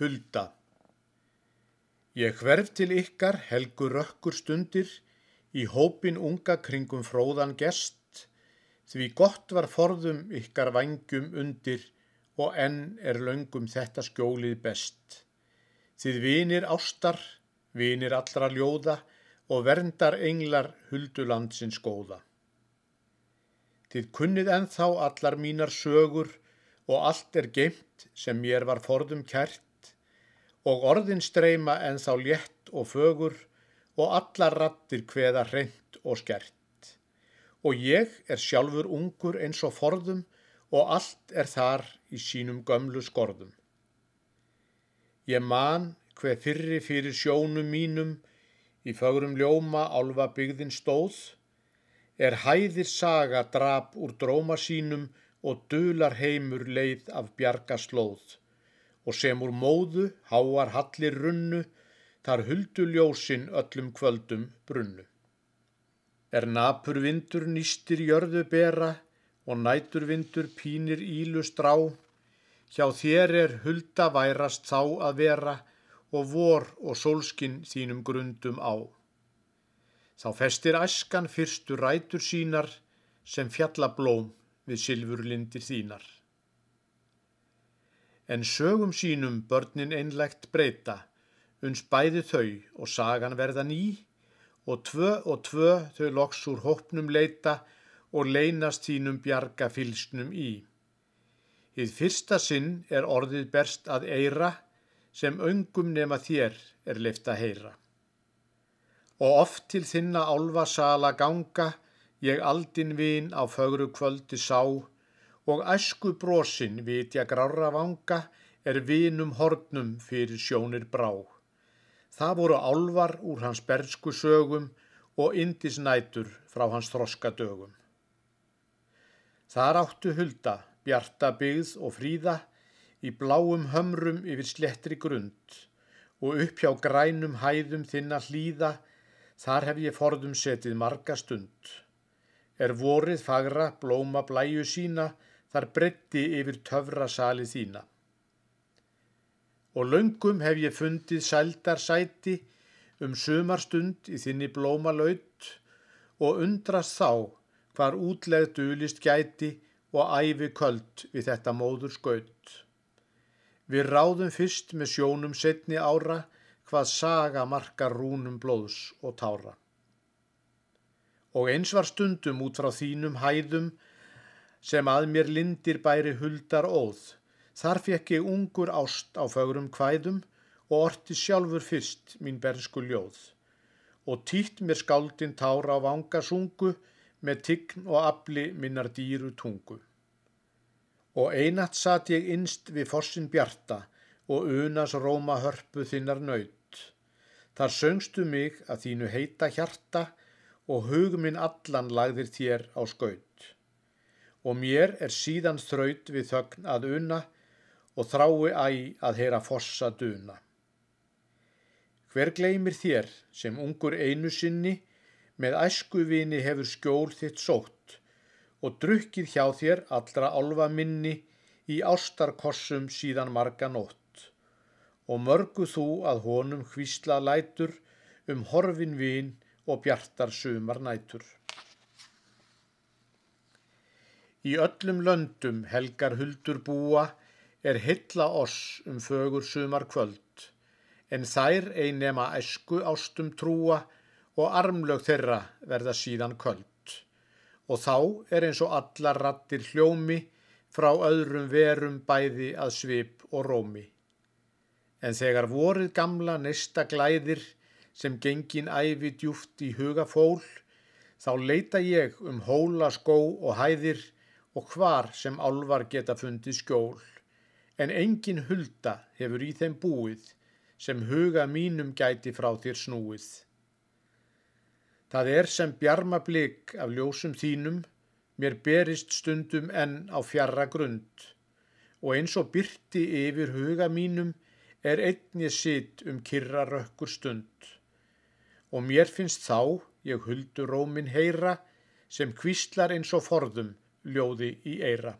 Hulda Ég hverf til ykkar helgur rökkur stundir í hópin unga kringum fróðan gest því gott var forðum ykkar vangjum undir og enn er löngum þetta skjólið best. Þið vinir ástar, vinir allra ljóða og verndar englar huldulandsins góða. Þið kunnið ennþá allar mínar sögur og allt er geimt sem mér var forðum kært og orðin streyma en þá létt og fögur og allar rattir hveða hreint og skert. Og ég er sjálfur ungur eins og forðum og allt er þar í sínum gömlu skorðum. Ég man hver fyrri fyrir sjónum mínum í fögrum ljóma álfa byggðin stóð, er hæðir saga drap úr dróma sínum og dular heimur leið af bjarga slóð og sem úr móðu háar hallir runnu þar huldu ljósin öllum kvöldum brunnu. Er napur vindur nýstir jörðu bera og nætur vindur pínir ílu strá, hjá þér er hulda værast þá að vera og vor og sólskinn þínum grundum á. Þá festir æskan fyrstu rætur sínar sem fjallablóm við silfurlindir þínar. En sögum sínum börnin einlegt breyta, uns bæði þau og sagan verða ný, og tvö og tvö þau loks úr hópnum leita og leynast þínum bjarga fylsnum í. Íð fyrsta sinn er orðið berst að eira, sem öngum nema þér er leift að heyra. Og oft til þinna álva sala ganga, Ég aldin vin á fögru kvöldi sá og æsku brosin vitja grára vanga er vinum hornum fyrir sjónir brá. Það voru álvar úr hans bersku sögum og indisnætur frá hans þroska dögum. Þar áttu hulda, bjarta byggð og fríða í bláum hömrum yfir slettri grund og upp hjá grænum hæðum þinna hlýða þar hef ég forðum setið marga stund er vorið fagra blóma blæju sína þar bretti yfir töfra sali þína. Og laungum hef ég fundið sældar sæti um sumarstund í þinni blóma laut og undrast þá hvar útlegð dulist gæti og æfi köld við þetta móður skaut. Við ráðum fyrst með sjónum setni ára hvað saga margar rúnum blóðs og tára og eins var stundum út frá þínum hæðum sem að mér lindir bæri huldar óð. Þar fekk ég ungur ást á fögrum kvæðum og orti sjálfur fyrst mín bersku ljóð og týtt mér skáldin tára á vangasungu með tign og afli minnar dýru tungu. Og einatt satt ég innst við fossin bjarta og unas róma hörpu þinnar nöyt. Þar söngstu mig að þínu heita hjarta og hug minn allan lagðir þér á skaut. Og mér er síðan þraut við þögn að unna og þrái æg að heyra fossa duna. Hver gleymir þér sem ungur einu sinni með æskuvini hefur skjól þitt sótt og drukkið hjá þér allra álfa minni í ástarkossum síðan marga nótt og mörgu þú að honum hvísla lætur um horfin vin og bjartar sumar nætur. Í öllum löndum helgar huldur búa er hylla oss um fögur sumar kvöld, en þær einema esku ástum trúa og armlög þeirra verða síðan kvöld. Og þá er eins og allar rattir hljómi frá öðrum verum bæði að svip og rómi. En þegar vorið gamla neista glæðir sem gengin æfi djúft í huga fól, þá leita ég um hóla skó og hæðir og hvar sem álvar geta fundið skjól, en engin hulda hefur í þeim búið sem huga mínum gæti frá þér snúið. Það er sem bjarma blik af ljósum þínum, mér berist stundum enn á fjarra grund, og eins og byrti yfir huga mínum er einni sitt um kyrra rökkur stund. Og mér finnst þá ég huldu rómin heyra sem kvíslar eins og forðum ljóði í eira.